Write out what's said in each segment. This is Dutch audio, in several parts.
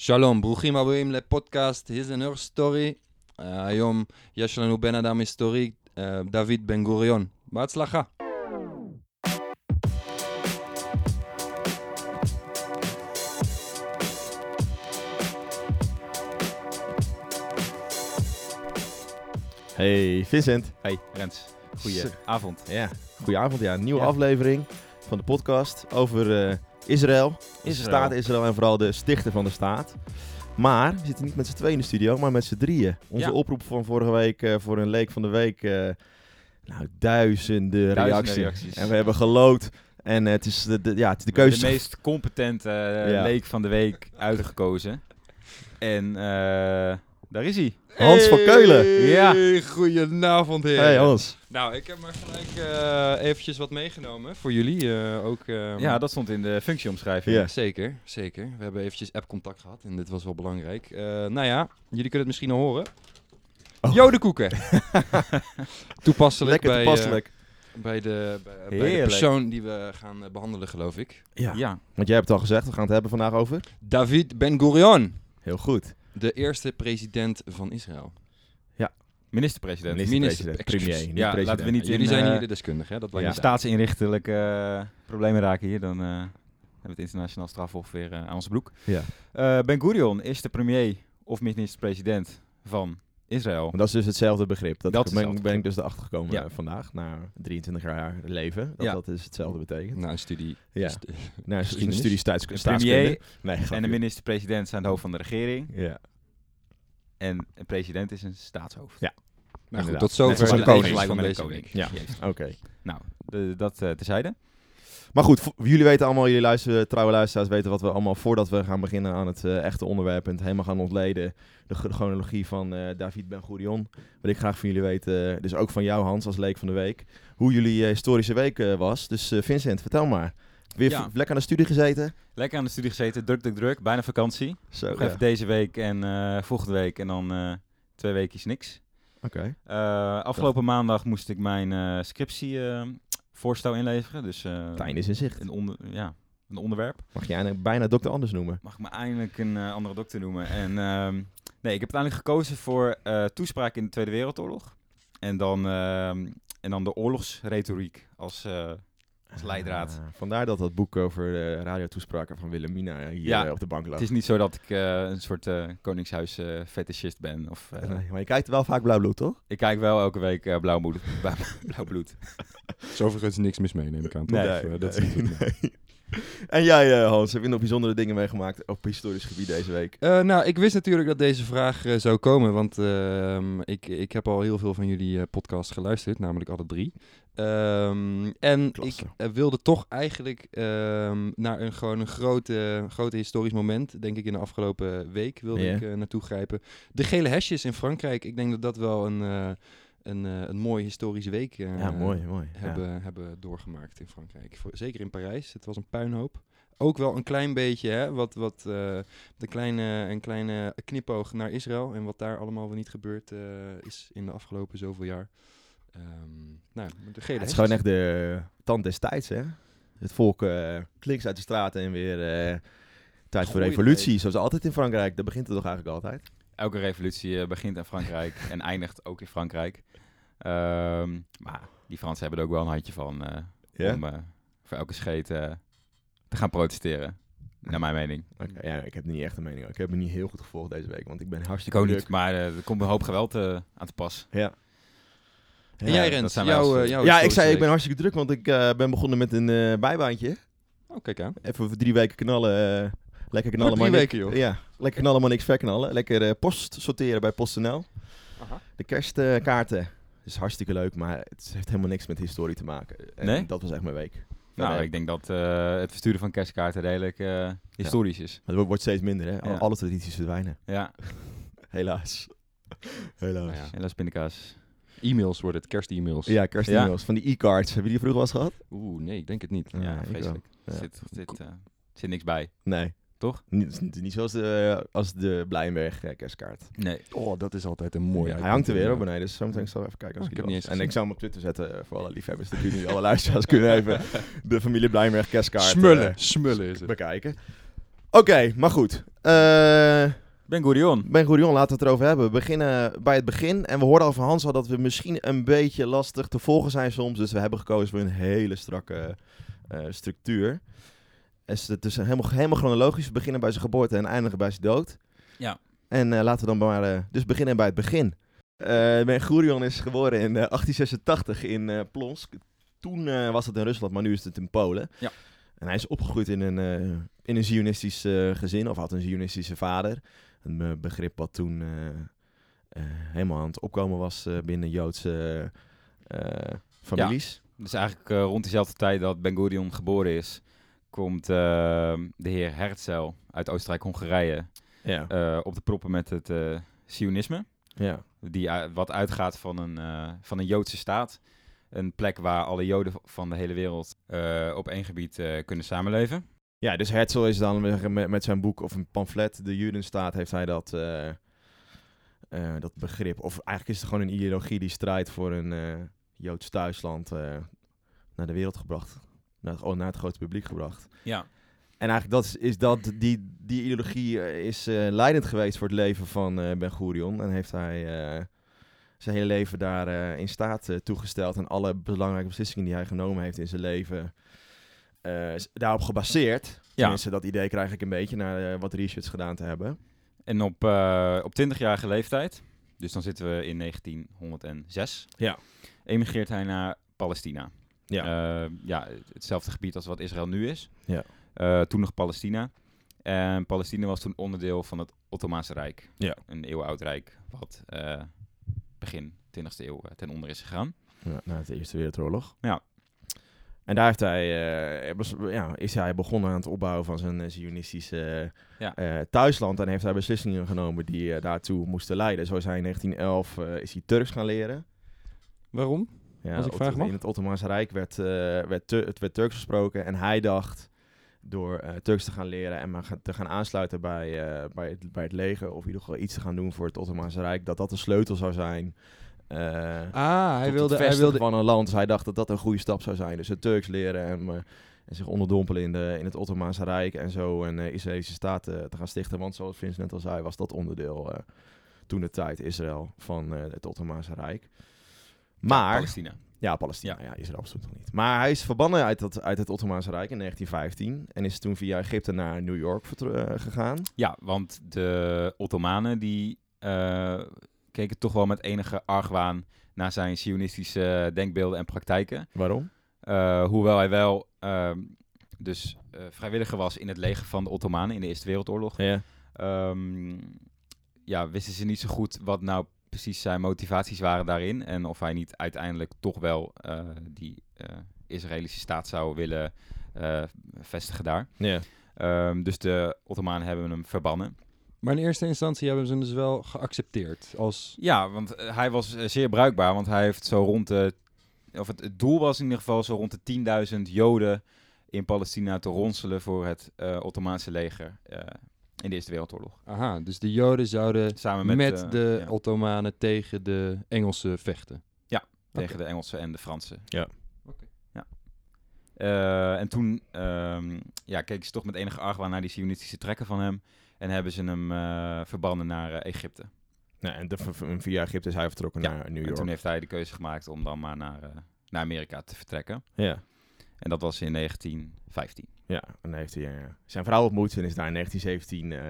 שלום, ברוכים הבאים לפודקאסט His and Her Story. Uh, היום יש לנו בן אדם היסטורי, uh, דוד בן גוריון. בהצלחה. Hey Vincent. Hey Rens, goeie Zo. avond. Ja, goedenavond. Ja, een nieuwe Ja. aflevering van de podcast over eh, Israël. De Israël. staat Israël en vooral de stichter van de staat. Maar we zitten niet met z'n tweeën in de studio, maar met z'n drieën. Onze Ja. oproep van vorige week eh, voor een leek van de week. eh, nou, duizenden, reacties. reacties. En we hebben geloot. En eh, het, is de, de- ja, het is de keuze. De meest competente eh, Ja. leek van de week uitgekozen. En eh, daar is hij. Hans van Keulen. Ja. Goedenavond, heren. Hey Hans. Nou, ik heb maar gelijk eh, eventjes wat meegenomen voor jullie. eh, ook, eh, Ja, dat stond in de functieomschrijving. Ja. Zeker, zeker. We hebben eventjes app-contact gehad en dit was wel belangrijk. Eh, nou ja, jullie kunnen het misschien al horen. Oh. Jodenkoeken. toepasselijk, Lekker bij, eh, toepasselijk. bij, de, bij, bij de persoon die we gaan eh, behandelen, geloof ik. ja. Ja. want jij hebt het al gezegd. We gaan het hebben vandaag over. David Ben Gurion, Heel goed. De eerste president van Israël. Minister-president. Minister-president, excuus. premier, niet Ja, president. laten we niet jullie in, zijn eh, hier de deskundigen, hè? Dat ja. Staatsinrichtelijke eh, problemen raken hier, dan eh, hebben we het internationaal strafhof weer eh, aan onze broek. Ja. Eh, ben Gurion is de premier of minister-president van Israël. Maar dat is dus hetzelfde begrip. Dat, Dat is ben, hetzelfde ben ik dus erachter gekomen Ja. vandaag, na 23 jaar leven. Dat Ja. dat dus hetzelfde betekent. Na een studie. Ja. Nou, Geschiedenis. studie, studie staats, De premier Nee, En de minister-president zijn het hoofd van de regering. Ja. En een president is een staatshoofd. Ja. Nou goed, tot zover Net zoals de een koning met een deze koning. week. Ja. Oké. Nou, dat eh terzijde. Maar goed, jullie weten allemaal, jullie luisteren, trouwe luisteraars weten wat we allemaal voordat we gaan beginnen aan het eh, echte onderwerp en het helemaal gaan ontleden. De ch- chronologie van eh, David Ben Gurion. Wil ik graag van jullie weten, eh, dus ook van jou Hans als leek van de week, hoe jullie historische week was. Dus Vincent, vertel maar. Weer Ja. lekker aan de studie gezeten? Lekker aan de studie gezeten, druk, druk, druk. Bijna vakantie. Zo, Nog ja. even deze week en volgende week en dan twee weekjes niks. Oké. Afgelopen maandag moest ik mijn eh scriptievoorstel inleveren. Dus eh, Het einde is in zicht. een, onder, ja, een onderwerp. Mag je eigenlijk bijna dokter Anders noemen? Mag ik me eindelijk een eh, andere dokter noemen. En ehm, nee, ik heb uiteindelijk gekozen voor eh, toespraak in de Tweede Wereldoorlog. En dan, ehm, en dan de oorlogsretoriek als, eh, als leidraad. Ah, vandaar dat dat boek over de radiotoespraken van Wilhelmina hier Ja. eh, op de bank lag. Het is niet zo dat ik eh, een soort eh koningshuis eh fetischist ben. Of, eh, Nee, maar je kijkt wel vaak blauw bloed, toch? Ik kijk wel elke week eh, blauw, bloed, blauw bloed. Is overigens niks mis mee, neem ik aan. toch? Nee, eh, dat nee, is niet goed. nee. En jij, eh, Hans, heb je nog bijzondere dingen meegemaakt op historisch gebied deze week? Eh, nou, ik wist natuurlijk dat deze vraag eh, zou komen, want ehm, ik, ik heb al heel veel van jullie podcasts geluisterd, namelijk alle drie. Ehm, en Klasse. ik wilde toch eigenlijk ehm, naar een gewoon een grote, grote historisch moment, denk ik in de afgelopen week, wilde ik naartoe grijpen. De gele hesjes in Frankrijk, ik denk dat dat wel een, een, eh, een mooie historische week eh, ja, mooi, mooi. Ja. hebben, hebben doorgemaakt in Frankrijk. Voor, zeker in Parijs. Het was een puinhoop. Ook wel een klein beetje, hè, wat, wat eh, de kleine, een kleine knipoog naar Israël en wat daar allemaal wel niet gebeurd is in de afgelopen zoveel jaar. Ehm, nou, de gele Het is gewoon echt de tand des tijds, hè? Het volk klinkt uit de straten en weer tijd voor Goeie revolutie. tijd. Zoals altijd in Frankrijk. Dat begint het toch eigenlijk altijd? Elke revolutie eh, begint in Frankrijk en eindigt ook in Frankrijk. Ehm, maar die Fransen hebben er ook wel een handje van eh, Ja? om eh, voor elke scheet eh, te gaan protesteren. Naar mijn mening. Oké, ja, ik heb niet echt een mening. Ik heb me niet heel goed gevolgd deze week, want ik ben Ik hartstikke ook druk. niet, maar eh, er komt een hoop geweld eh, aan te pas. Ja. En Ja, jij, dat Rens, jouw, ja, ik zei ik ben hartstikke druk, want ik eh, ben begonnen met een eh, bijbaantje. Oh, kijk aan. Even voor drie weken knallen. Lekker knallen, maar niks- weken, joh. Ja, lekker knallen, maar niks verknallen. Lekker eh, post sorteren bij PostNL. Aha. De kerstkaarten. is hartstikke leuk, maar het heeft helemaal niks met historie te maken. En Nee? dat was echt mijn week. Nou, ik denk dat eh, het versturen van kerstkaarten redelijk eh, historisch is. Maar het wordt- steeds minder, hè? Ja. Alle tradities verdwijnen. Ja, Helaas. Helaas. Nou ja. helaas pindakaas. E-mails worden het, kerst-e-mails. Ja, kerst-e-mails. Van die e-cards. Hebben jullie die vroeger wel eens gehad? Oeh, nee, ik denk het niet. Ja, vreselijk. Er Ja. zit, zit, eh, zit niks bij. Nee. Toch? Niet, niet, zoals de, als de Blijnberg eh, kerstkaart. Nee. Oh, dat is altijd een mooi Hij hangt er weer op beneden, dus zometeen zal ik even kijken als Oh, ik En ik zou hem op Twitter zetten eh, voor alle liefhebbers. Dan kunnen jullie alle luisteraars kunnen even de familie Blijnberg kerstkaart eh, Smullen, smullen is het. bekijken. Oké, maar goed. Eh, Ben Gurion. Ben Gurion, laten we het erover hebben. We beginnen bij het begin. En we hoorden al van Hans al dat we misschien een beetje lastig te volgen zijn soms. Dus we hebben gekozen voor een hele strakke eh, structuur. Dus het is helemaal, helemaal chronologisch. We beginnen bij zijn geboorte en eindigen bij zijn dood. Ja. En eh, laten we dan maar eh, dus beginnen bij het begin. Eh ben Gurion is geboren in eh, 1886 in eh, Plonsk. Toen eh, was het in Rusland, maar nu is het in Polen. Ja. En hij is opgegroeid in een, eh, in een Zionistisch eh, gezin, of had een Zionistische vader. Een eh, begrip wat toen eh, eh, helemaal aan het opkomen was eh, binnen Joodse eh, families. Dus eigenlijk eh, rond dezelfde tijd dat Ben Gurion geboren is, komt eh, de heer Herzl uit Oostenrijk-Hongarije Ja. eh, op de proppen met het eh Sionisme. ja. Die, u- wat uitgaat van een, eh, van een Joodse staat. Een plek waar alle Joden van de hele wereld eh, op één gebied eh, kunnen samenleven. Ja, dus Herzl is dan met, met zijn boek of een pamflet, De Judenstaat, heeft hij dat, eh, eh, dat begrip. Of eigenlijk is het gewoon een ideologie die strijdt voor een eh, Joods thuisland eh, naar de wereld gebracht. Naar het, oh, naar het grote publiek gebracht. Ja. En eigenlijk dat is, is dat, die, die ideologie eh, is eh, leidend geweest voor het leven van eh Ben Gurion. En heeft hij zijn hele leven daar in staat toegesteld. En alle belangrijke beslissingen die hij genomen heeft in zijn leven daarop gebaseerd. Tenminste, dat idee krijg ik een beetje na eh, wat research gedaan te hebben. En op, op 20-jarige leeftijd, dus dan zitten we in 1906, Ja. emigreert hij naar Palestina. Ja. Eh, ja, hetzelfde gebied als wat Israël nu is. Ja. Eh, toen nog Palestina. En Palestina was toen onderdeel van het Ottomaanse Rijk. Ja. Een eeuwenoud rijk, wat eh, begin 20e eeuw ten onder is gegaan. Ja, na de Eerste Wereldoorlog. Ja. En daar heeft hij, was- ja, is hij begonnen aan het opbouwen van zijn eh, Zionistische Ja. eh, thuisland. En heeft hij beslissingen genomen die daartoe moesten leiden. Zo is hij in 1911 eh, is hij Turks gaan leren. Waarom? Ja, Als ik mag? In het Ottomaanse Rijk werd, eh, werd, het werd Turks gesproken. En hij dacht door eh, Turks te gaan leren en maar te gaan aansluiten bij, eh, bij, het, bij het leger... of in ieder geval iets te gaan doen voor het Ottomaanse Rijk... dat dat de sleutel zou zijn... Ah, hij wilde, hij wilde, van een land. Dus hij dacht dat dat een goede stap zou zijn. Dus het Turks leren en, en zich onderdompelen in, de, in het Ottomaanse Rijk en zo een Israëlische staat te gaan stichten. Want zoals Vince net al zei, was dat onderdeel toen de tijd Israël van het Ottomaanse Rijk. Maar, Palestina. ja, Palestina, ja. Israël bestond nog niet. Maar hij is verbannen uit, dat, uit het Ottomaanse Rijk in 1915 en is toen via Egypte naar New York eh, gegaan. Ja, want de Ottomanen die eh, keken toch wel met enige argwaan naar zijn sionistische denkbeelden en praktijken. Waarom? Eh, hoewel hij wel ehm, dus vrijwilliger was in het leger van de Ottomanen in de Eerste Wereldoorlog. Ja. Ehm, ja, wisten ze niet zo goed wat nou precies zijn motivaties waren daarin. En of hij niet uiteindelijk toch wel eh, die eh, Israëlische staat zou willen eh, vestigen daar. Ja. Ehm, dus de Ottomanen hebben hem verbannen. maar in eerste instantie hebben ze hem dus wel geaccepteerd als... Ja, want hij was zeer bruikbaar, want hij heeft zo rond de... Of het, het doel was in ieder geval zo rond de 10.000 Joden in Palestina te ronselen voor het eh, Ottomaanse leger eh, in de Eerste Wereldoorlog. Aha, dus de Joden zouden Samen met, met, eh, de ja, Ottomanen tegen de Engelsen vechten. tegen de Engelsen en de Fransen. Ja. Oké. Ja. Eh, en toen ehm, ja, keken ze toch met enige argwaan naar die sionistische trekken van hem. En hebben ze hem eh, verbannen naar Egypte. Nou, en de, via Egypte is hij vertrokken Ja, naar New En York. toen heeft hij de keuze gemaakt om dan maar naar, eh, naar Amerika te vertrekken. Ja. En dat was in 1915. Ja, en dan heeft hij zijn vrouw ontmoet en is daar in 1917 eh,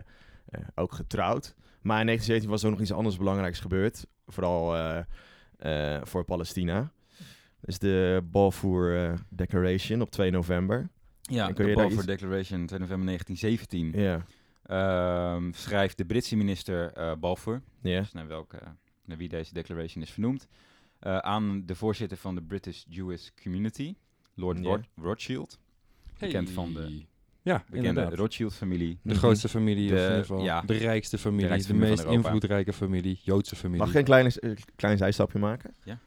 eh, ook getrouwd. Maar in 1917 was er ook nog iets anders belangrijks gebeurd. Vooral eh, voor Palestina. Dus de Balfour Declaration op 2 november. Ja, En kun de je daar Balfour iets- Declaration 2 november 1917 Ja, ehm, schrijft de Britse minister Balfour, dus naar, welke, naar wie deze declaration is vernoemd, aan de voorzitter van de British Jewish Community, Lord Rothschild, bekend van de Ja, bekende. Rothschild-familie. De grootste familie, De- of in ieder geval ja. de rijkste familie, rijkste de familie meest invloedrijke familie, Joodse familie. Mag ik een klein, eh, klein zijstapje maken? Ja.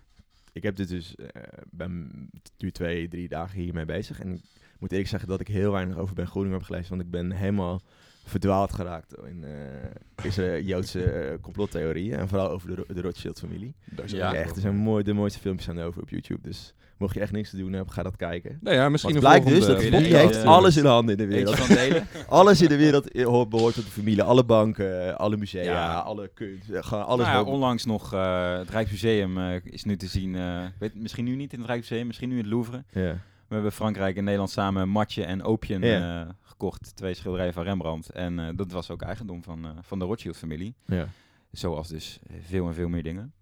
Ik heb dit dus, eh, ben nu twee, drie dagen hiermee bezig. En ik moet eerlijk zeggen dat ik heel weinig over Ben Groening heb gelezen. Want ik ben helemaal verdwaald geraakt in, eh, zijn Joodse complottheorieën. En vooral over de, Ro- de Rothschild-familie. Daar Ja. echt, er zijn mooi, de mooiste filmpjes aan over op YouTube. Dus mocht je echt niks te doen hebben, ga dat kijken. Nou ja, misschien Want het blijkt dus dat Bobby heeft alles in de handen in de wereld. alles in de wereld eh, hoort- behoort tot de familie. Alle banken, alle musea, Ja. alle kunst. eh, Gewoon alles. Nou ja, onlangs nog, eh, het Rijksmuseum eh, is nu te zien, eh, weet, misschien nu niet in het Rijksmuseum, misschien nu in het Louvre. ja. We hebben Frankrijk en Nederland samen Matje en Opium Ja. eh, gekocht, twee schilderijen van Rembrandt. En eh, dat was ook eigendom van, eh, van de Rothschild-familie. Ja. Zoals dus veel en veel meer dingen.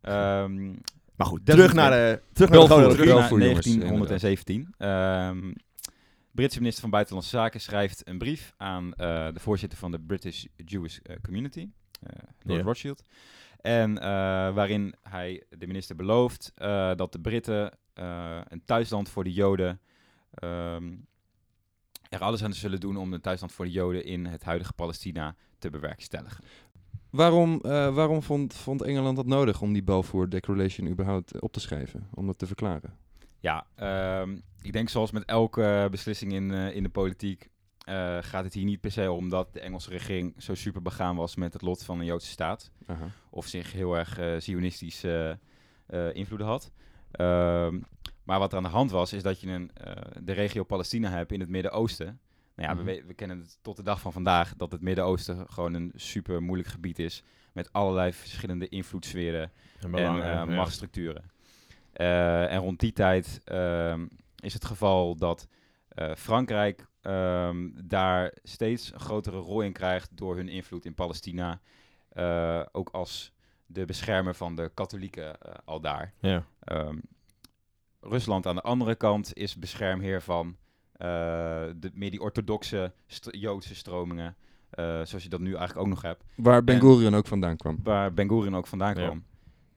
Ehm Maar goed, Dat terug naar de, terug naar de Belvoer. chronologie. terug naar Belvoer, jongens, 1917. Ehm Britse minister van Buitenlandse Zaken schrijft een brief aan eh, de voorzitter van de British Jewish eh, Community, eh Lord. Rothschild. En eh, waarin hij de minister belooft eh, dat de Britten eh, een thuisland voor de Joden ehm, er alles aan zullen doen om een thuisland voor de Joden in het huidige Palestina te bewerkstelligen. Waarom, eh, waarom vond, vond Engeland dat nodig om die Balfour Declaration überhaupt eh, op te schrijven? Om dat te verklaren? Ja, ehm, ik denk zoals met elke beslissing in, eh, in de politiek gaat het hier niet per se om dat de Engelse regering zo super begaan was met het lot van een Joodse staat. Of zich heel erg zionistisch invloeden had. Ehm, maar wat er aan de hand was, is dat je een, de regio Palestina hebt in het Midden-Oosten. Nou ja, Mhm. we, we- we kennen het tot de dag van vandaag dat het Midden-Oosten gewoon een super moeilijk gebied is. Met allerlei verschillende invloedssferen en eh, machtsstructuren. Eh, en rond die tijd ehm, is het geval dat eh, Frankrijk ehm, daar steeds een grotere rol in krijgt door hun invloed in Palestina. Ook als de beschermer van de katholieken eh, al daar. Ja. Ehm, Rusland aan de andere kant is beschermheer van de, meer die orthodoxe st- Joodse stromingen. eh, zoals je dat nu eigenlijk ook nog hebt Waar Ben En- Gurion ook vandaan kwam. waar Ben Gurion ook vandaan Ja. kwam.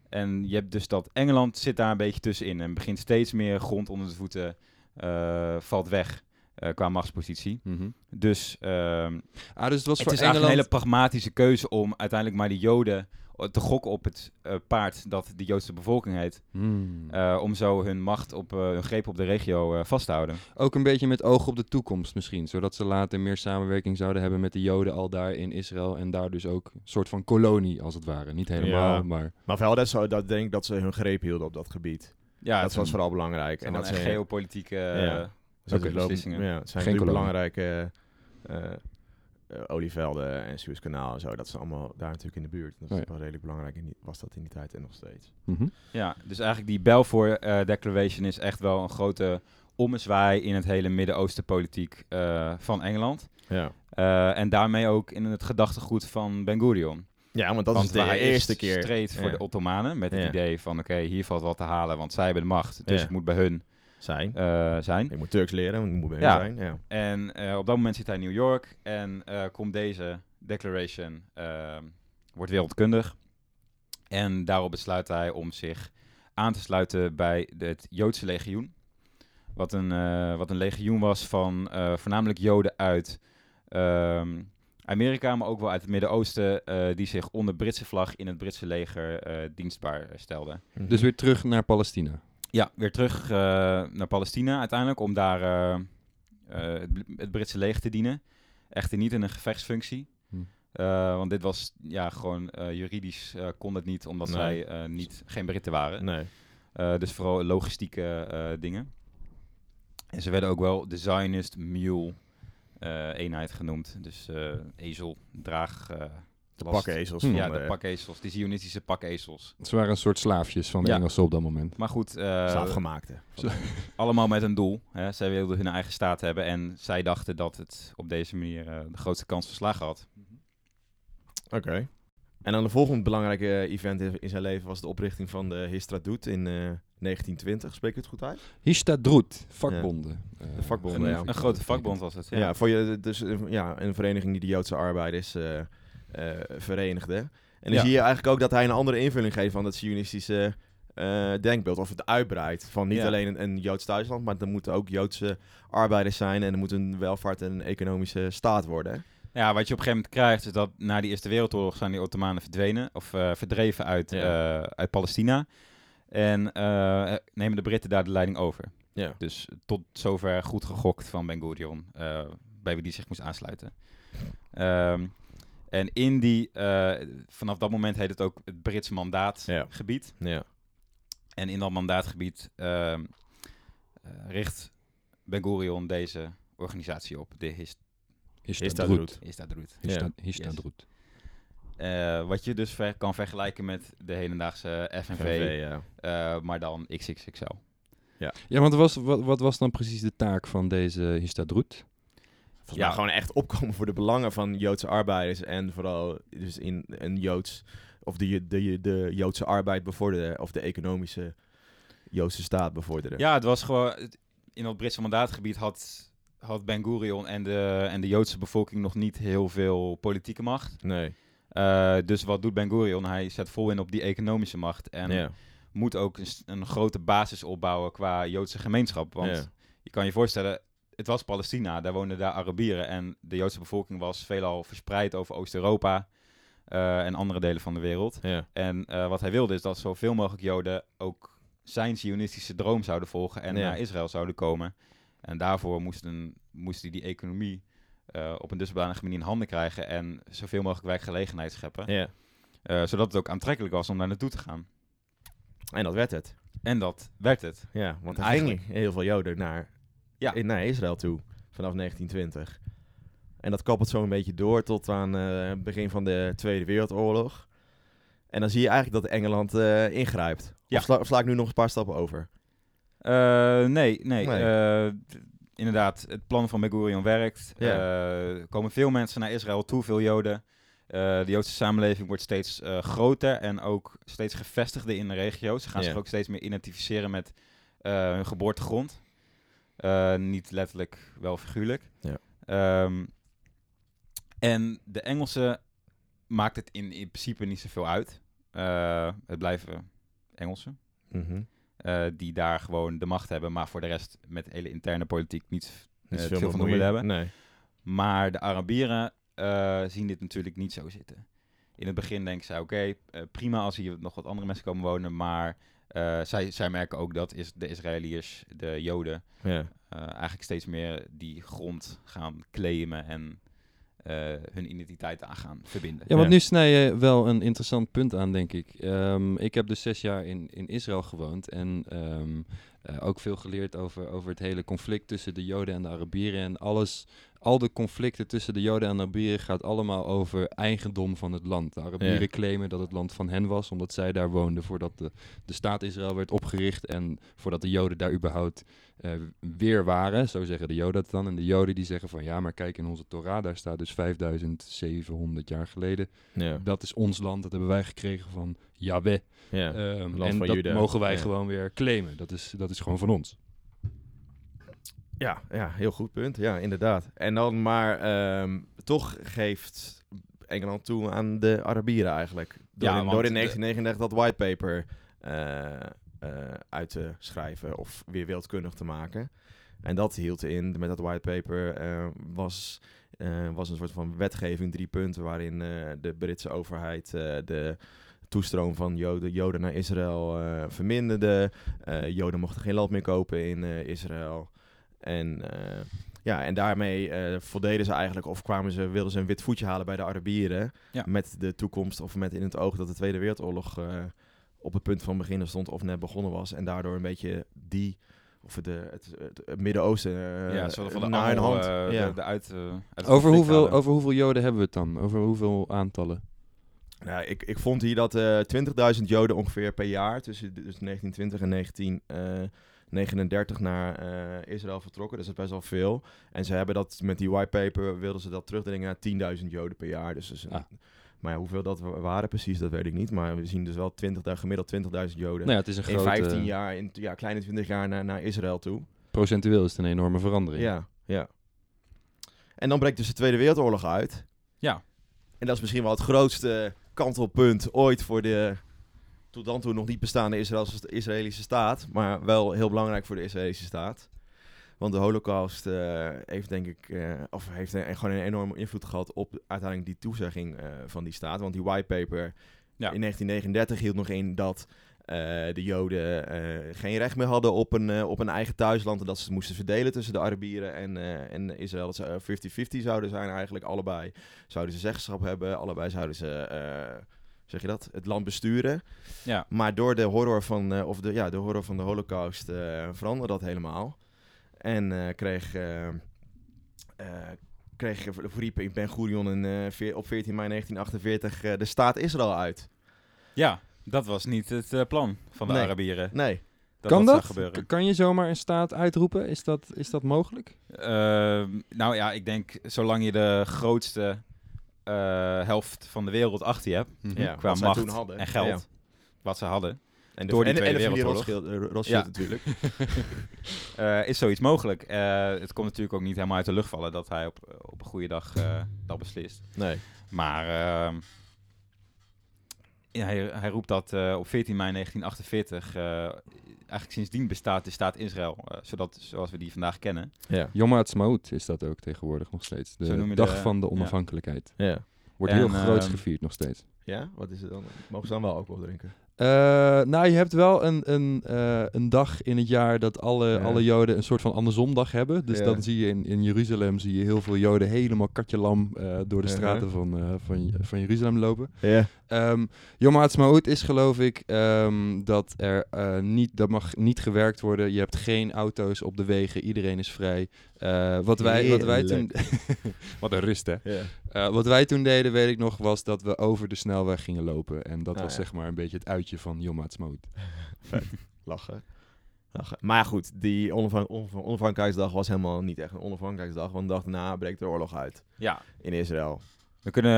En je hebt dus dat Engeland zit daar een beetje tussenin en begint steeds meer grond onder de voeten eh, valt weg eh, qua machtspositie. Mhm. Dus ehm, Ah, dus het was het voor is eigenlijk Engeland... een hele pragmatische keuze om uiteindelijk maar die Joden eh, te gokken op het eh, paard dat de Joodse bevolking heet. Hmm. eh, om zo hun macht op eh, hun greep op de regio eh, vast te houden. Ook een beetje met oog op de toekomst misschien. Zodat ze later meer samenwerking zouden hebben met de Joden al daar in Israël. En daar dus ook een soort van kolonie als het ware. Niet helemaal, Ja. maar... Maar wel dat, zo, dat denk ik dat ze hun greep hielden op dat gebied. Ja, dat was vooral belangrijk. en dat ze geopolitieke eh, Ja. lopen- beslissingen. Ja, het zijn Geen belangrijke eh, olievelden en Suezkanaal en zo. Dat is allemaal daar natuurlijk in de buurt. Dat is Oh ja. wel redelijk belangrijk. In die, was dat in die tijd en nog steeds. Mhm. Ja, dus eigenlijk die Balfour eh, Declaration is echt wel een grote ommezwaai in het hele Midden-Oosten politiek eh, van Engeland. Ja. Eh, en daarmee ook in het gedachtegoed van Ben Gurion. Ja, want dat want is de eerste eerst keer. streed voor Ja. de Ottomanen met het Ja. idee van oké, hier valt wat te halen, want zij hebben de macht. Dus Ja. het moet bij hun zijn. eh, zijn. Ik moet Turks leren, want ik moet bij Ja. zijn. Ja. En eh, op dat moment zit hij in New York en eh, komt deze declaration, eh, wordt wereldkundig. En daarop besluit hij om zich aan te sluiten bij het Joodse legioen. Wat een, eh, wat een legioen was van eh, voornamelijk Joden uit ehm, Amerika, maar ook wel uit het Midden-Oosten, eh, die zich onder Britse vlag in het Britse leger eh, dienstbaar stelden. Mhm. Dus weer terug naar Palestina. Ja, weer terug eh, naar Palestina uiteindelijk om daar eh, eh, het, het Britse leger te dienen. Echter niet in een gevechtsfunctie. Hm. Want dit was ja, gewoon juridisch kon het niet, omdat Nee. zij niet, geen Britten waren. Nee. Dus vooral logistieke dingen. En ze werden ook wel de Zionist Mule eenheid genoemd. Dus ezel, draag... De pakkezels. Hm. van Ja, de, de pakezels, de Zionistische pakezels. Ze waren een soort slaafjes van de Ja. Engelsen op dat moment. Maar goed, eh, slaafgemaakte. Allemaal met een doel. Hè. Zij wilden hun eigen staat hebben en zij dachten dat het op deze manier eh, de grootste kans verslagen had. Oké. En dan de volgende belangrijke event in zijn leven was de oprichting van de Histradut in eh, 1920. Spreek ik het goed uit? Histadrut, vakbonden. Eh, De vakbonden, Een, ja. een grote vakbond was het. Ja, Ja. voor je, dus ja, een vereniging die de Joodse arbeiders eh, verenigde. En dan Ja. zie je eigenlijk ook dat hij een andere invulling geeft van dat Zionistische eh, denkbeeld. Of het uitbreidt van niet Ja. alleen een, een Joods thuisland, maar er moeten ook Joodse arbeiders zijn. En er moet een welvaart en een economische staat worden. ja, wat je op een gegeven moment krijgt is dat na die Eerste Wereldoorlog zijn die Ottomanen verdwenen of eh, verdreven uit, Ja. eh, uit Palestina. En eh, nemen de Britten daar de leiding over. Ja. Dus tot zover goed gegokt van Ben Gurion, eh, bij wie die zich moest aansluiten. Ehm, en in die, eh, vanaf dat moment heet het ook het Britse Ja. mandaatgebied. Ja. En in dat mandaatgebied ehm, eh, richt Ben Gurion deze organisatie op, de Hist Histadrut. Histadrut. Ja. Hista- Histadrut. Eh, wat je dus ver- kan vergelijken met de hedendaagse FNV, FNV, ja. eh, maar dan XXXL. Ja, want was, wat, wat was dan precies de taak van deze Histadrut? Volgens Ja. mij gewoon echt opkomen voor de belangen van Joodse arbeiders en vooral dus in een Joods of de, de, de Joodse arbeid bevorderen of de economische Joodse staat bevorderen. Ja, het was gewoon... In dat Britse mandaatgebied had, had Ben Gurion en de, en de Joodse bevolking nog niet heel veel politieke macht. Nee. Eh, dus wat doet Ben Gurion? Hij zet vol in op die economische macht. En ja. moet ook een, een grote basis opbouwen qua Joodse gemeenschap. Want Ja. je kan je voorstellen, het was Palestina, daar woonden daar Arabieren. En de Joodse bevolking was veelal verspreid over Oost-Europa eh, en andere delen van de wereld. Ja. En eh, wat hij wilde is dat zoveel mogelijk Joden ook zijn zionistische droom zouden volgen en Ja. naar Israël zouden komen. En daarvoor moesten, moest hij die economie eh, op een dusdanige manier in handen krijgen en zoveel mogelijk werkgelegenheid scheppen. ja. Zodat het ook aantrekkelijk was om daar naartoe te gaan. En dat werd het. En dat werd het. Ja, want er Eigenlijk- gingen heel veel Joden naar, Ja. in- naar Israël toe vanaf 1920. En dat kappelt zo een beetje door tot aan eh, het begin van de Tweede Wereldoorlog. En dan zie je eigenlijk dat Engeland eh, ingrijpt. Ja. Of sla, of sla ik nu nog een paar stappen over? Eh, nee, nee. Eh, inderdaad, het plan van Ben Gurion werkt. Eh, er komen veel mensen naar Israël toe, veel Joden. Eh, de Joodse samenleving wordt steeds eh, groter en ook steeds gevestigder in de regio. Ze gaan zich ook steeds meer identificeren met eh, hun geboortegrond. Eh, niet letterlijk, wel figuurlijk. Ja. Ehm, en de Engelsen maakt het in, in principe niet zoveel uit. Eh, het blijven Engelsen. Mhm. eh, die daar gewoon de macht hebben, maar voor de rest met hele interne politiek niet, Niet zoveel veel van doen hebben. Nee. Maar de Arabieren zien dit natuurlijk niet zo zitten. In het begin denken zij, oké, prima als hier nog wat andere mensen komen wonen, maar eh, zij, zij merken ook dat is de Israëliërs, de Joden, Ja. eh, eigenlijk steeds meer die grond gaan claimen en eh, hun identiteit aan gaan verbinden. Ja, want Ja. nu snij je wel een interessant punt aan, denk ik. Ehm, ik heb dus zes jaar in, in Israël gewoond en ehm, eh, ook veel geleerd over, over het hele conflict tussen de Joden en de Arabieren. En alles, al de conflicten tussen de Joden en de Arabieren gaat allemaal over eigendom van het land. De Arabieren Ja. claimen dat het land van hen was, omdat zij daar woonden voordat de, de staat Israël werd opgericht en voordat de Joden daar überhaupt eh, weer waren. Zo zeggen de Joden dat dan. En de Joden die zeggen van ja, maar kijk in onze Torah, daar staat dus 5700 jaar geleden. Ja. Dat is ons land, dat hebben wij gekregen van Yahweh. Ja. Land en van dat Juda. mogen wij gewoon weer claimen. Dat is, dat is gewoon van ons. Ja, ja, heel goed punt. Ja, inderdaad. En dan maar ehm, toch geeft Engeland toe aan de Arabieren eigenlijk. Door, Ja, in, door in de- 1939 dat whitepaper eh uit te schrijven of weer wildkundig te maken. En dat hield in, met dat whitepaper eh, was, was een soort van wetgeving, drie punten, waarin de Britse overheid de toestroom van Joden, Joden naar Israël verminderde. Joden mochten geen land meer kopen in Israël. En, eh, ja, en daarmee eh, voldeden ze eigenlijk, of kwamen ze, wilden ze een wit voetje halen bij de Arabieren. Ja. Met de toekomst, of met in het oog dat de Tweede Wereldoorlog eh, op het punt van beginnen stond, of net begonnen was. En daardoor een beetje die, of de, het, het, het Midden-Oosten eh, ja, zo van de naar angel, hand. ja. de, de uit, Over hoeveel, over hoeveel Joden hebben we het dan? Over hoeveel aantallen? Nou, ik, ik vond hier dat eh 20.000 Joden ongeveer per jaar tussen dus 1920 en 1939 naar eh, Israël vertrokken. Dus dat is best wel veel. En ze hebben dat met die whitepaper wilden ze dat terugdringen naar 10.000 Joden per jaar. Dus, dus Ah. Maar ja, hoeveel dat wa- waren precies, dat weet ik niet. Maar we zien dus wel 20, gemiddeld 20.000 Joden Nou ja, het is een in grote... 15 jaar, in ja, kleine 20 jaar naar, naar Israël toe. Procentueel is het een enorme verandering. Ja, ja. En dan breekt dus de Tweede Wereldoorlog uit. Ja. En dat is misschien wel het grootste kantelpunt ooit voor de tot dan toe nog niet bestaande Israëlse, Israëlische staat. Maar wel heel belangrijk voor de Israëlische staat. Want de holocaust eh, heeft denk ik, eh, of heeft een, gewoon een enorme invloed gehad op uiteindelijk die toezegging eh, van die staat. Want die whitepaper Ja. in 1939 hield nog in dat de Joden geen recht meer hadden op een, op een eigen thuisland. En dat ze het moesten verdelen tussen de Arabieren en, en Israël. Dat ze eh, 50-50 zouden zijn eigenlijk. Allebei zouden ze zeggenschap hebben. Allebei zouden ze, zeg je dat, het land besturen. Ja. Maar door de horror van, eh, of de, ja, de, horror van de holocaust eh, veranderde dat helemaal. En eh, kreeg, kreeg riep Ben Gurion in, eh, veer- op 14 mei 1948 eh, de staat Israël uit. Ja, dat was niet het plan van de Nee. Arabieren. Nee, Dat kan dat? gebeuren. Kan je zomaar een staat uitroepen? Is dat, is dat mogelijk? Ehm, nou ja, ik denk zolang je de grootste helft van de wereld achter je hebt, Ja, qua macht toen hadden. en geld, Ja. wat ze hadden, en Door die en, Tweede en de. Rothschild, eh, Rothschild natuurlijk. eh, is zoiets mogelijk. Eh, het komt natuurlijk ook niet helemaal uit de lucht vallen dat hij op, op een goede dag eh, dat beslist. Nee. Maar ehm, ja, hij, hij roept dat eh, op 14 mei 1948. eh, eigenlijk sindsdien bestaat de staat Israël, eh, zodat, zoals we die vandaag kennen. Ja. Yom Ha'atzmaut is dat ook tegenwoordig nog steeds. De dag de- van de onafhankelijkheid. Ja. Wordt En, heel groots ehm, gevierd nog steeds. Ja, wat is het dan? Mogen ze dan wel alcohol drinken? Eh, nou, je hebt wel een, een, eh, een dag in het jaar dat alle, Ja. alle Joden een soort van andersomdag hebben. Dus Ja. dan zie je in, in Jeruzalem zie je heel veel Joden helemaal katje lam eh, door de straten van, eh, van, van Jeruzalem lopen. Ja. Ehm Yom Ha'atzmaut is geloof ik ehm, dat er eh, niet, dat mag niet gewerkt worden. Je hebt geen auto's op de wegen, iedereen is vrij. Eh, wat, wij, wat wij toen... wat een rust hè. Eh, wat wij toen deden, weet ik nog, was dat we over de snelweg gingen lopen. En dat Ah, was ja. zeg maar een beetje het uitje van Yom Ha'atzmaut. Lachen. Lachen. Maar goed, die onafhan- onaf- onafhankelijkheidsdag was helemaal niet echt een onafhankelijkheidsdag. Want de dag daarna breekt de oorlog uit Ja, in Israël. we kunnen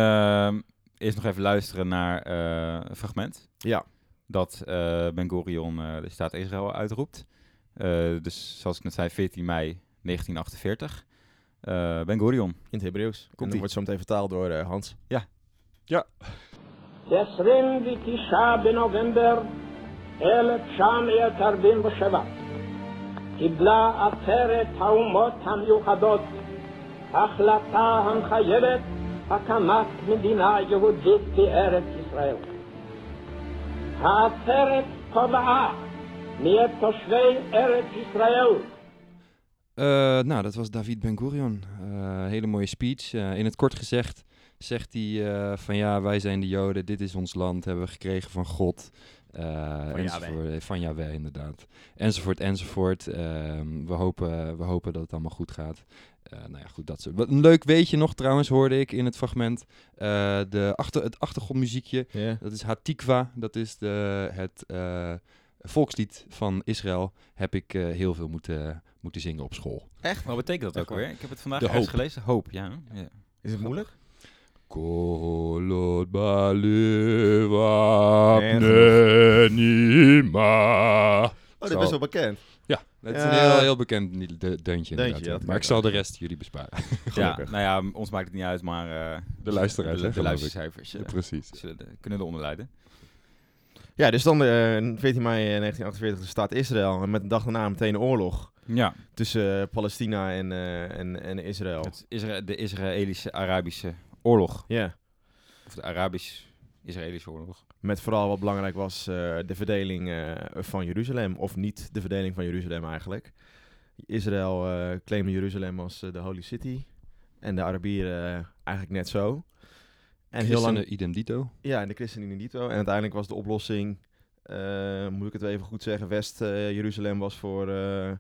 ehm, eerst nog even luisteren naar eh, een fragment. Ja. dat eh, Ben Gurion eh, de staat Israël uitroept. Eh, dus zoals ik net zei, 14 mei 1948 Eh, ben Gurion. In het Hebreeuws. En Komt-ie. dat wordt zo meteen vertaald door eh, Hans. ב-29 בנובמבר 1947 קיבלה עצרת האומות המאוחדות החלטה המחייבת הקמת מדינה יהודית בארץ ישראל. העצרת קבעה מאת תושבי ארץ ישראל eh, nou, dat was David Ben Gurion. Eh, hele mooie speech. Eh, in het kort gezegd zegt hij van ja, wij zijn de Joden, dit is ons land, hebben we gekregen van God. Van. Eh, Van Yahweh, inderdaad. Enzovoort, enzovoort. Ehm, we, hopen, we hopen dat het allemaal goed gaat. Nou ja, goed, dat soort. Wat een leuk weetje nog trouwens, hoorde ik in het fragment. De achter, het achtergrondmuziekje, Ja. dat is Hatikva. Dat is de, het volkslied van Israël. Heb ik heel veel moeten, moeten zingen op school. Wat betekent dat ook Echt weer? Ik heb het vandaag ergens hoop. gelezen. Hoop, ja. ja. Is het moeilijk? Kolot balewap Nee, nima. Oh, dat is best wel bekend. Ja, het is Ja. een heel, heel bekend niet- de- deuntje inderdaad. ja, dat maar ik zal de rest jullie besparen. ja, nou ja, ons maakt het niet uit, maar eh, De luisteraars, de, hè, de luistercijfers eh, Precies. zullen de- kunnen eronder leiden. Ja, dus dan eh 14 mei eh, 1948 de staat Israël. En met de dag daarna meteen een oorlog Ja, tussen eh, Palestina en, eh, en, en Israël. het Isra- de Israëlische-Arabische oorlog. Ja. Of de Arabisch-Israëlische oorlog. Met vooral wat belangrijk was eh, de verdeling eh, van Jeruzalem. Of niet de verdeling van Jeruzalem eigenlijk. Israël eh claimde Jeruzalem als eh, de Holy City. En de Arabieren eh, eigenlijk net zo. En heel lang, idem dito. ja, en de christenen in dito. En uiteindelijk was de oplossing, eh, moet ik het even goed zeggen, West-Jeruzalem was voor, eh,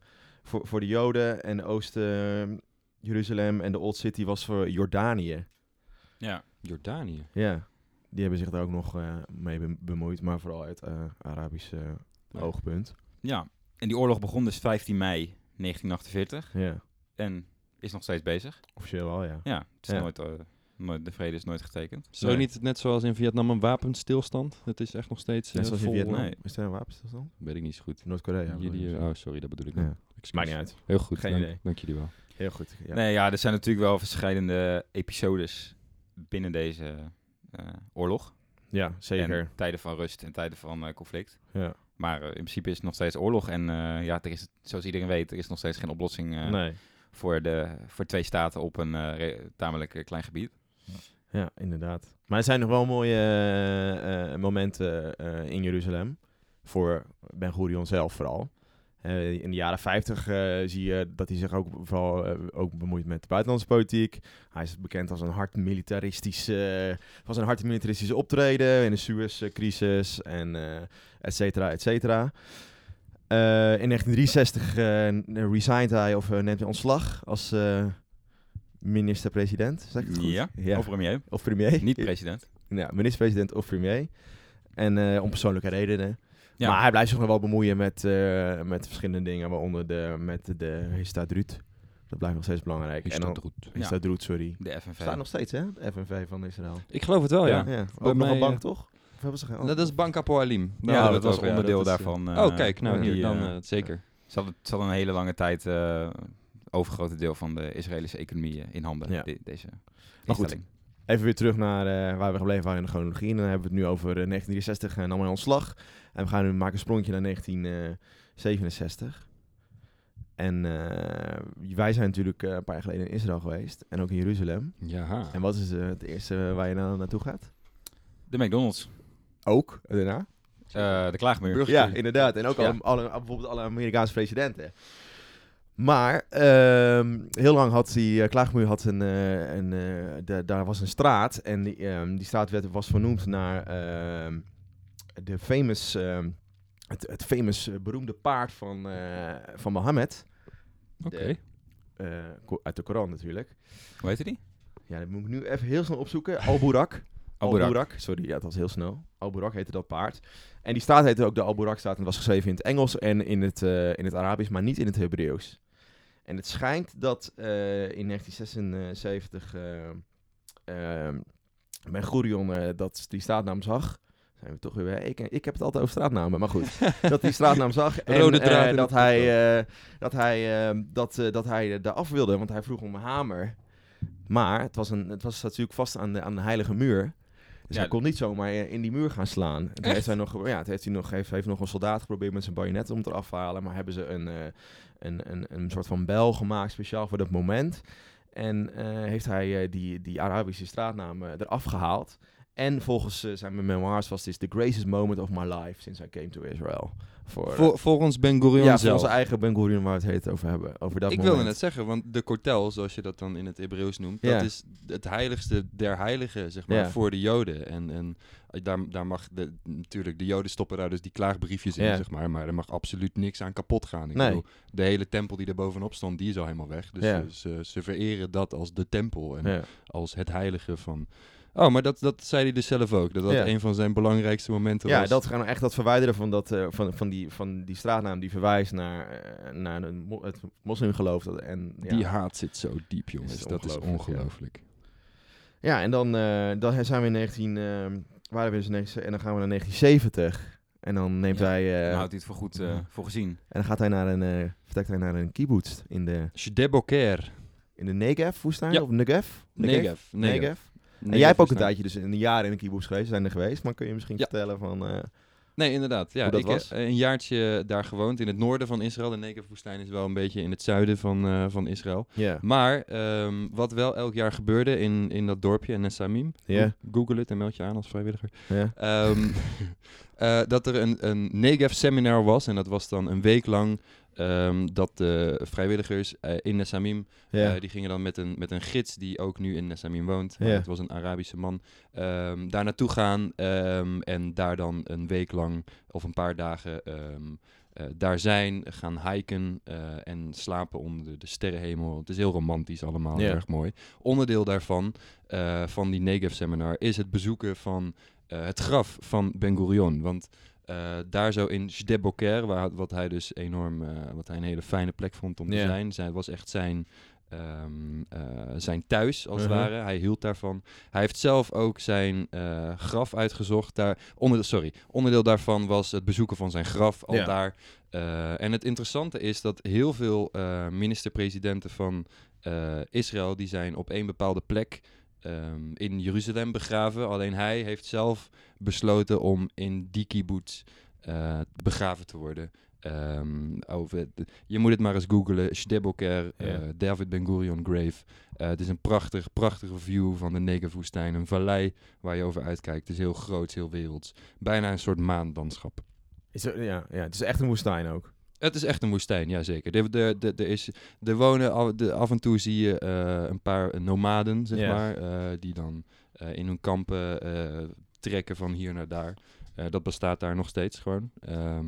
voor, voor de Joden. En Oost-Jeruzalem en de Old City was voor Jordanië. Ja. Jordanië. Ja, die hebben zich daar ook nog eh, mee be- bemoeid, maar vooral uit eh Arabisch eh, Ja. oogpunt. ja, en die oorlog begon dus 15 mei 1948 Ja, en is nog steeds bezig. officieel wel, ja. Ja, het is Ja. Nooit, eh, nooit, de vrede is nooit getekend. Zo Nee. niet net zoals in Vietnam een wapenstilstand? Het is echt nog steeds Net eh, zoals in Vietnam. nee. Is er een wapenstilstand? Weet ik niet zo goed. Noord-Korea. eh, oh, sorry, dat bedoel ik Ja. Maakt niet uit. Heel goed. Geen dank, idee. Dank jullie wel. Heel goed. Ja. Nee, ja, er zijn natuurlijk wel verschillende episodes binnen deze eh, oorlog. Ja, zeker. En tijden van rust en tijden van conflict. Ja. Maar in principe is het nog steeds oorlog. En eh, ja, er is, zoals iedereen weet, er is nog steeds geen oplossing eh, nee. voor, de, voor twee staten op een eh, tamelijk klein gebied. Ja, inderdaad. Maar er zijn nog wel mooie eh, eh, momenten eh, in Jeruzalem. voor Ben Gurion zelf vooral. In de jaren 50 eh, zie je dat hij zich ook vooral ook bemoeit met de buitenlandse politiek. Hij is bekend als een hard militaristisch, eh, was een hard militaristisch optreden in de Suez-crisis en et cetera, et cetera. In 1963 eh, resigned hij of neemt hij ontslag als minister-president. Zeg ik het goed? Ja, ja. of premier. Of premier. Niet president. Ja, minister-president of premier. En eh, om persoonlijke redenen. Ja. Maar hij blijft zich nog wel bemoeien met, eh, met verschillende dingen, waaronder de, met de Histadrut. Dat blijft nog steeds belangrijk. Goed? Histadrut, sorry. De FNV. Staat nog steeds, hè? De FNV van Israël. Ik geloof het wel, ja. Ja, ook nog mij, een bank, eh, toch? Of ze. Dat is Bank Apoalim. Daar Ja, we dat was ja. onderdeel Dat is, daarvan. oh, kijk, nou hier, dan zeker. Ze hadden, ze hadden een hele lange tijd eh overgrote deel van de Israëlische economie eh, in handen. Ja. de- deze Maar goed. Even weer terug naar eh, waar we gebleven waren in de chronologie. En dan hebben we het nu over eh, 1963 en nam hij ontslag. En we gaan nu maken een sprongje naar 1967. En eh, wij zijn natuurlijk een paar jaar geleden in Israël geweest. En ook in Jeruzalem. Ja. En wat is het eerste waar je nou naartoe gaat? De McDonald's. Ook, daarna? De klaagmuur. Ja, inderdaad. En ook Ja. alle, alle, bijvoorbeeld alle Amerikaanse presidenten. Maar ehm, heel lang had die uh, Klaagmuur had een, eh, een eh, da- daar was een straat en die, ehm, die straat werd, was vernoemd naar ehm, de famous, het, het famous beroemde paard van, van Mohammed. Oké. Uit de Koran natuurlijk. Hoe heette die? Ja, dat moet ik nu even heel snel opzoeken. Al-Burak. Al-Burak. Sorry, ja, dat was heel snel. Al-Burak heette dat paard. En die straat heette ook de Al-Burak-straat. En het was geschreven in het Engels en in het, in het Arabisch, maar niet in het Hebreeuws. En het schijnt dat eh, in 1976 eh, eh, Ben Gurion eh, dat die straatnaam zag. Zijn we toch weer bij. Ik, ik heb het altijd over straatnamen, maar goed. dat die straatnaam zag. En Rode eh, in dat, hij, eh, dat hij, eh, dat, eh, dat hij er af wilde, want hij vroeg om een hamer. Maar het was, een, het was natuurlijk vast aan de, aan de heilige muur. Dus Ja, hij kon niet zomaar eh, in die muur gaan slaan. En toen heeft hij nog, ja, heeft hij nog, heeft, heeft nog een soldaat geprobeerd met zijn bajonet om het eraf te halen. Maar hebben ze een, eh, een, een, een soort van bel gemaakt speciaal voor dat moment. En eh, heeft hij die, die Arabische straatnaam eraf gehaald. En volgens eh, zijn memoirs was dit the greatest moment of my life since I came to Israel. Voor, Vol- volgens Ben Gurion ja, voor zelf. onze eigen Ben Gurion waar we het heet over hebben. Over dat ik moment. wilde net zeggen, want de kortel, zoals je dat dan in het Hebreeuws noemt, Ja. dat is het heiligste der heiligen, zeg maar, voor de Joden. En, en daar, daar mag de, natuurlijk, de Joden stoppen daar dus die klaagbriefjes in, zeg maar, maar er mag absoluut niks aan kapot gaan. Ik Nee. bedoel, de hele tempel die er bovenop stond, die is al helemaal weg. Dus Ja. ze, ze, ze vereren dat als de tempel en als het heilige van... Oh, maar dat, dat zei hij dus zelf ook, dat dat Ja. een van zijn belangrijkste momenten Ja, was. dat gaan we echt dat verwijderen van, dat, eh, van, van, die, van die straatnaam die verwijst naar, eh, naar mo- het moslimgeloof. Dat, en, ja. Die haat zit zo diep, jongens. is dat is ongelooflijk, ja. ja, en dan, eh, dan zijn we in 19, eh, waren we dus in 19, en dan gaan we naar 1970. En dan neemt Ja, hij, eh, Dan houdt hij het voor goed eh, voor gezien. en dan gaat hij naar een, eh vertrekt hij naar een kibbutz in de, Shdeboker. in de Negev-woestijn, Ja. of Negev? Negev. Negev. Negev. En jij hebt ook een tijdje, dus een jaar in een kibbutz geweest, zijn er geweest. Maar kun je misschien Ja. vertellen van... eh, Nee, inderdaad. Ja, Hoe dat ik heb was? een jaartje daar gewoond in het noorden van Israël. De Negev-woestijn is wel een beetje in het zuiden van, eh, van Israël. Ja. Maar ehm, wat wel elk jaar gebeurde in, in dat dorpje, in Nesamim. Ja. Go- Google het en meld je aan als vrijwilliger. Ja. Ehm, eh, dat er een, een Negev-seminar was. En dat was dan een week lang ehm, dat de vrijwilligers eh, in Nesamim eh, die gingen dan met een, met een gids die ook nu in Nesamim woont. Het was een Arabische man. ehm, daar naartoe gaan ehm, en daar dan een week lang of een paar dagen eh, daar zijn. Gaan hiken en slapen onder de, de sterrenhemel. Het is heel romantisch allemaal, erg mooi. Onderdeel daarvan, van die Negev seminar, is het bezoeken van het graf van Ben Gurion. Want eh, daar zo in Shdeboker, waar, wat hij dus enorm, eh, wat hij een hele fijne plek vond om te zijn. Zij, het was echt zijn, ehm, eh, zijn thuis, als het Mhm. ware. Hij hield daarvan. Hij heeft zelf ook zijn graf uitgezocht. Daar, onderdeel, sorry, onderdeel daarvan was het bezoeken van zijn graf al daar. En het interessante is dat heel veel minister-presidenten van Israël, die zijn op één bepaalde plek ehm, in Jeruzalem begraven. Alleen hij heeft zelf besloten om in die kibbutz eh, begraven te worden. Ehm, over de- je moet het maar eens googlen. Shdeboker, eh. David Ben Gurion Grave. Eh, het is een prachtig, prachtige view van de Negev-woestijn. Een vallei waar je over uitkijkt. Het is heel groot, heel werelds. Bijna een soort maanlandschap. Is er, ja, ja, het is echt een woestijn ook. Het is echt een woestijn, ja zeker. Er, de, de, er, is, er wonen al, de, af en toe zie je eh, een paar nomaden, zeg maar, eh, die dan eh, in hun kampen trekken van hier naar daar. Dat bestaat daar nog steeds gewoon. Ehm,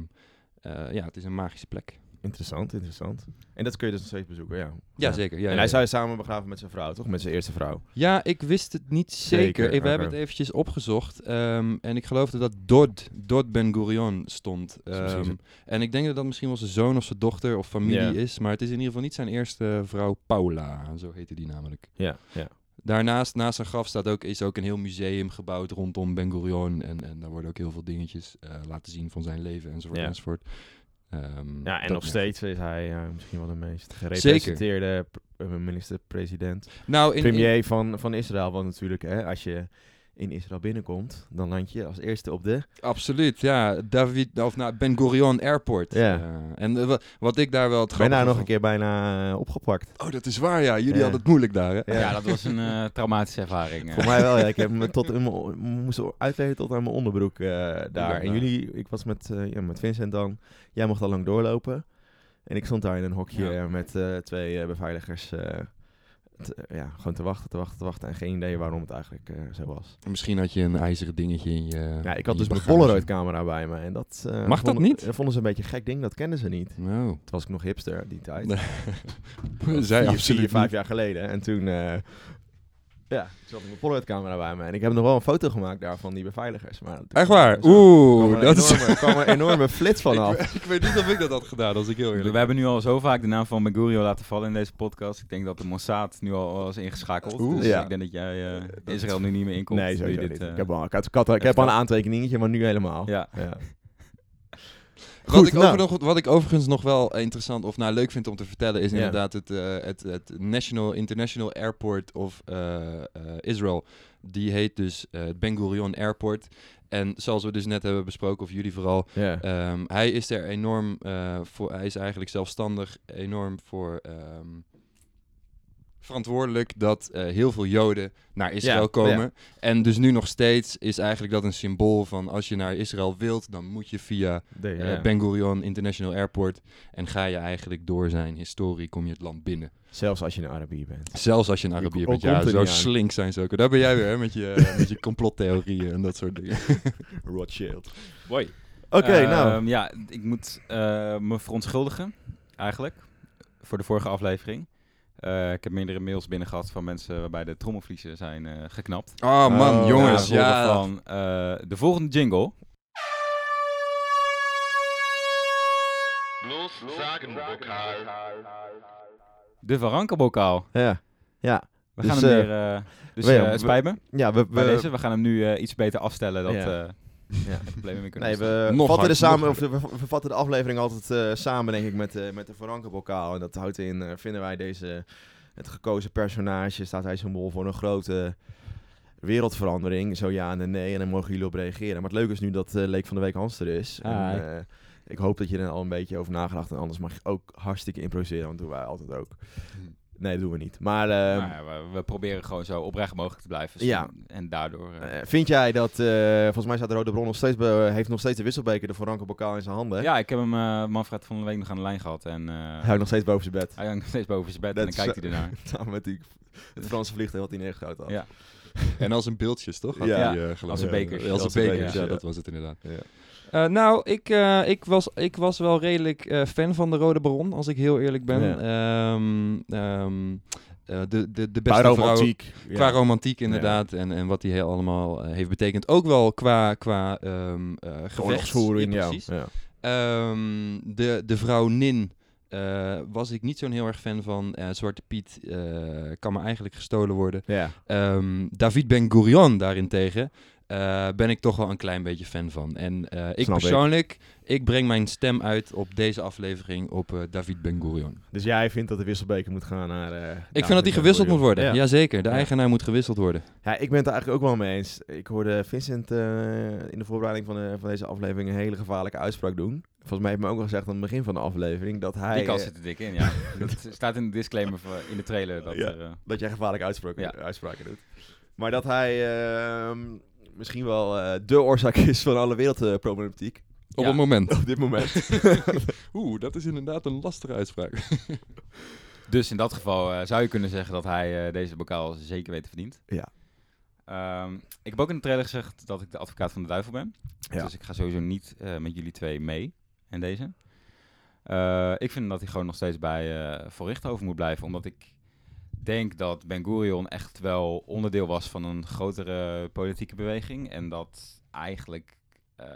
eh, ja, het is een magische plek. Interessant, interessant. En dat kun je dus nog steeds bezoeken, ja. Ja, zeker. Ja, en hij zou samen begraven met zijn vrouw, toch? Met zijn eerste vrouw. Ja, ik wist het niet zeker. Zeker, we hebben het eventjes opgezocht. ehm, en ik geloofde dat Dod, Dod Ben Gurion stond. Ehm, en ik denk dat dat misschien wel zijn zoon of zijn dochter of familie is. Maar het is in ieder geval niet zijn eerste vrouw Paula. Zo heette die namelijk. Ja, ja. Daarnaast, naast zijn graf, staat ook, is ook een heel museum gebouwd rondom Ben Gurion. En, en daar worden ook heel veel dingetjes eh, laten zien van zijn leven enzovoort. Ja. enzovoort. Ehm, Ja, en nog steeds is hij eh, misschien wel de meest gerepresenteerde pr- eh, minister-president. Nou, in, in- Premier van, van Israël, want natuurlijk, hè, als je in Israël binnenkomt, dan land je als eerste op de... absoluut, ja. David, of nou, Ben Gurion Airport. Ja. Eh, en eh, wa- wat ik daar wel ben daar nog een keer bijna eh, opgepakt. Oh, dat is waar, ja. Jullie Ja. hadden het moeilijk daar, hè? Ja. Ja, dat was een eh, traumatische ervaring. Voor mij wel, ja. Ik heb me tot in mijn, moest uitleggen tot aan mijn onderbroek eh, daar. En jullie, ik was met, eh, ja, met Vincent dan. Jij mocht al lang doorlopen. En ik stond daar in een hokje Ja. met eh, twee eh, beveiligers. Te- ja, gewoon te wachten, te wachten, te wachten. En geen idee waarom het eigenlijk eh, zo was. Misschien had je een ijzeren dingetje in je Ja, ik had dus mijn bagage. Polaroid camera bij me. En dat, eh, Mag dat vonden- niet? Dat vonden ze een beetje een gek ding. Dat kenden ze niet. Nou, Toen was ik nog hipster die tijd. Nee. Dat zij vier, absoluut vier, vijf jaar geleden. En toen, eh ja, ik mijn Polaroid camera bij me. En ik heb nog wel een foto gemaakt daar van die beveiligers. Maar Echt waar? Zo. Oeh, er dat is... enorme, kwam er enorme flits vanaf. ik, ik weet niet of ik dat had gedaan, als ik heel eerlijk We hebben nu al zo vaak de naam van Ben Gurion laten vallen in deze podcast. Ik denk dat de Mossad nu al is ingeschakeld. Oeh. dus Ja. ik denk dat jij eh, is- Israël nu niet meer inkomt. Nee, sowieso dit, niet. eh, ik heb al, ik had, ik had, ik heb al een aantekeningetje, maar nu helemaal. Ja. ja. Wat, ik nou. nog, wat ik overigens nog wel interessant of nou leuk vind om te vertellen is Ja. inderdaad het, eh, het, het National International Airport of eh, eh, Israel. Die heet dus eh, het Ben Gurion Airport. En zoals we dus net hebben besproken, of jullie vooral. Ehm, hij is er enorm eh, voor. Hij is eigenlijk zelfstandig enorm voor. ehm, verantwoordelijk dat eh, heel veel Joden naar Israël Ja, komen. En dus nu nog steeds is eigenlijk dat een symbool van als je naar Israël wilt, dan moet je via De- eh. Ben Gurion International Airport en ga je eigenlijk door zijn historie kom je het land binnen. Zelfs als je een Arabier bent. Zelfs als je een Arabier bent. komt Ja, zo slink zijn ze ook. Daar ben jij weer hè, met je, met je complottheorieën en dat soort dingen. Rothschild. Mooi. Oké, Ehm, nou. Ja, ik moet eh, me verontschuldigen, eigenlijk, voor de vorige aflevering. Eh, ik heb meerdere mails binnen gehad van mensen waarbij de trommelvliezen zijn eh, geknapt. Oh man, Oh, jongens. Ja, van eh, de volgende jingle. De Varankenbokaal. Ja. Ja. We Dus, gaan hem eh, weer... eh, dus we- eh, spijt me Ja, we... bij we deze. We gaan hem nu eh, iets beter afstellen. Dat Ja. Ja. problemen mee kunnen Nee, we Nog vatten, de samen, of de- we, we vatten de aflevering altijd eh, samen, denk ik, met, eh, met de Verrankenbokaal. En dat houdt in, eh, vinden wij deze, het gekozen personage, staat hij symbool voor een grote wereldverandering? Zo ja en nee, en dan mogen jullie op reageren. Maar het leuke is nu dat eh, Leek van de Week Hans er is. En, eh, ik hoop dat je er al een beetje over nagedacht en anders mag je ook hartstikke improviseren, want dat doen wij altijd ook. Nee, dat doen we niet. Maar eh, Nou ja, we, we proberen gewoon zo oprecht mogelijk te blijven. Ja. En daardoor... eh, eh, vind jij dat, eh, volgens mij staat de Rode Bron nog steeds, be- heeft nog steeds de wisselbeker, de Verrankenbokaal in zijn handen. ja, ik heb hem uh, Manfred van de Week nog aan de lijn gehad. En, eh, Hij hangt nog steeds boven zijn bed. hij hangt nog steeds boven zijn bed Dat en dan kijkt hij ernaar. Samen met die, het Franse vliegtuig wat hij neergeschoten had. Ja. En als een beeldjes, toch? Had Ja. Als een. Ja, als een ja, ja. dat was het inderdaad. Ja. Eh, nou, ik, eh, ik, was, ik was wel redelijk eh, fan van de Rode Baron, als ik heel eerlijk ben. Ehm, ehm, eh, de, de, de beste Qua vrouw... romantiek. Ja. Qua romantiek inderdaad, en, en wat hij heel allemaal heeft betekend. Ook wel qua, qua ehm eh gevechts. Oorlogsvoering, ja. precies. ja. Ehm, de, de vrouw Nin was ik niet zo'n heel erg fan van. Eh, Zwarte Piet kan me eigenlijk gestolen worden. Ja. Ehm, David Ben Gurion daarentegen eh, ben ik toch wel een klein beetje fan van. En eh, ik Snap persoonlijk, ik. breng mijn stem uit op deze aflevering op eh, David Ben Gurion. Dus jij vindt dat de wisselbeker moet gaan naar... eh, Ik vind dat die gewisseld moet worden. Ja. Jazeker, de Ja. eigenaar moet gewisseld worden. Ja, ik ben het er eigenlijk ook wel mee eens. Ik hoorde Vincent eh, in de voorbereiding van, de, van deze aflevering een hele gevaarlijke uitspraak doen. Volgens mij heeft me ook al gezegd aan het begin van de aflevering dat hij... Die kans eh, zit er dik in, ja. dat staat in de disclaimer voor- in de trailer. Dat Ja. er, dat jij gevaarlijke uitspraken, Ja. uitspraken doet. Maar dat hij ehm, misschien wel eh, de oorzaak is van alle wereldproblematiek. Op Ja. het moment. Op dit moment. Oeh, dat is inderdaad een lastige uitspraak. Dus in dat geval eh, zou je kunnen zeggen dat hij eh, deze bokaal zeker weten verdient. Ja. Ehm, ik heb ook in de trailer gezegd dat ik de advocaat van de duivel ben. Ja. Dus ik ga sowieso niet eh, met jullie twee mee in deze. Eh, ik vind dat hij gewoon nog steeds bij eh Van Richthoven moet blijven. Omdat ik denk dat Ben Gurion echt wel onderdeel was van een grotere politieke beweging. En dat eigenlijk eh,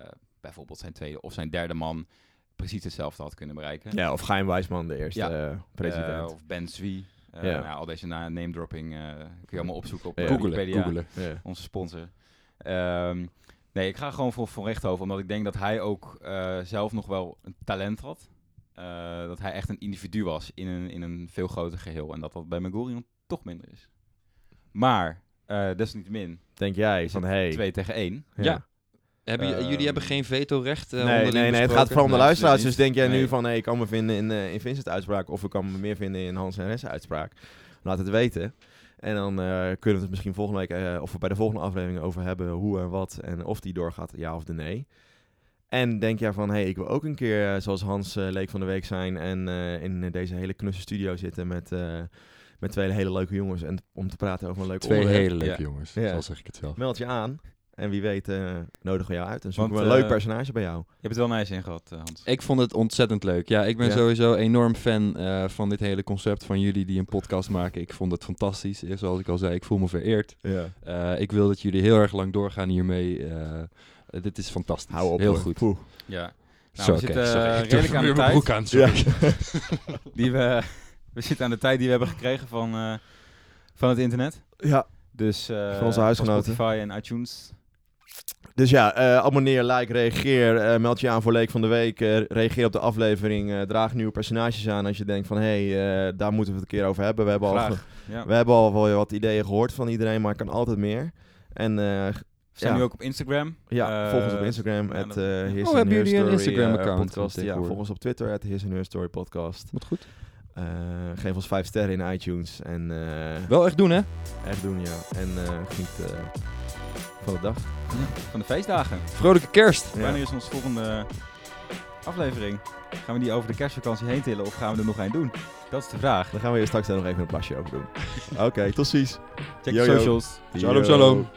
bijvoorbeeld zijn tweede of zijn derde man precies hetzelfde had kunnen bereiken. Ja, of Gein Wijsman, de eerste Ja. eh, president. Eh, of Ben Zwie. Ja. nou ja, al deze na- name dropping eh, kun je allemaal opzoeken op Wikipedia, googelen. ja. onze sponsor. Ehm, nee, ik ga gewoon voor Van Rechthoven, omdat ik denk dat hij ook zelf nog wel een talent had. Eh, dat hij echt een individu was in een, in een veel groter geheel. En dat dat bij Megorion toch minder is. Maar, eh desniettemin, Denk jij van, hey. 2 tegen 1. Ja. Hebben, j- Ehm, jullie hebben geen vetorecht? eh, nee, nee, nee, het gaat vooral om de Nee, luisteraars. Dus denk jij nu van, hey, ik kan me vinden in, eh in Vincent's uitspraak of ik kan me meer vinden in Hans en Rens uitspraak. Laat het weten. En dan eh, kunnen we het misschien volgende week, eh, of we bij de volgende aflevering over hebben hoe en wat en of die doorgaat, ja of de nee. En denk jij van, hey, ik wil ook een keer eh, zoals Hans eh, Leek van de Week zijn en eh, in deze hele knusse studio zitten met, eh, met twee hele leuke jongens en om te praten over een leuk Twee onderwerp. hele leuke Ja. jongens, Ja. zo zeg ik het zelf. Meld je aan en wie weet eh, nodigen we jou uit en zoeken Want, we een leuk personage bij jou. Je hebt het wel nice in gehad, eh, Hans. Ik vond het ontzettend leuk. Ja, ik ben Ja. sowieso enorm fan eh, van dit hele concept van jullie die een podcast maken. Ik vond het fantastisch. Zoals ik al zei, ik voel me vereerd. Ja. Eh, ik wil dat jullie heel erg lang doorgaan hiermee. Dit is fantastisch. Hou op Heel hoor. goed. Poeh. Ja. Nou, Zo, we zitten durf redelijk aan de tijd. broek aan, sorry. Die we, we zitten aan de tijd die we hebben gekregen van, eh, van het internet. Ja, Dus eh, Van onze huisgenoten. Spotify en iTunes. dus ja, eh, abonneer, like, reageer. eh, meld je aan voor Leek van de Week. eh, reageer op de aflevering. eh, draag nieuwe personages aan als je denkt van... hé, hey, eh, daar moeten we het een keer over hebben. We hebben, al. Ja. we hebben al wel wat ideeën gehoord van iedereen, maar kan altijd meer. En eh, We zijn ja. nu ook op Instagram. ja, Eh, volg ons op Instagram. ja, at, eh, Oh, hebben jullie een eh, Instagram-account podcast. Ja, volg ons op Twitter. at Here's a Story podcast. Wat goed. Eh, geef ons vijf sterren in iTunes. En eh, Wel echt doen, hè? echt doen, ja. En eh geniet eh, van de dag. Van de feestdagen. Vrolijke kerst. Ja. Wanneer is onze volgende aflevering? Gaan we die over de kerstvakantie heen tillen of gaan we er nog een doen? Dat is de vraag. Dan gaan we hier straks nog even een plasje over doen. Oké, tot ziens. Check Yo, de yo. socials. Shalom, shalom.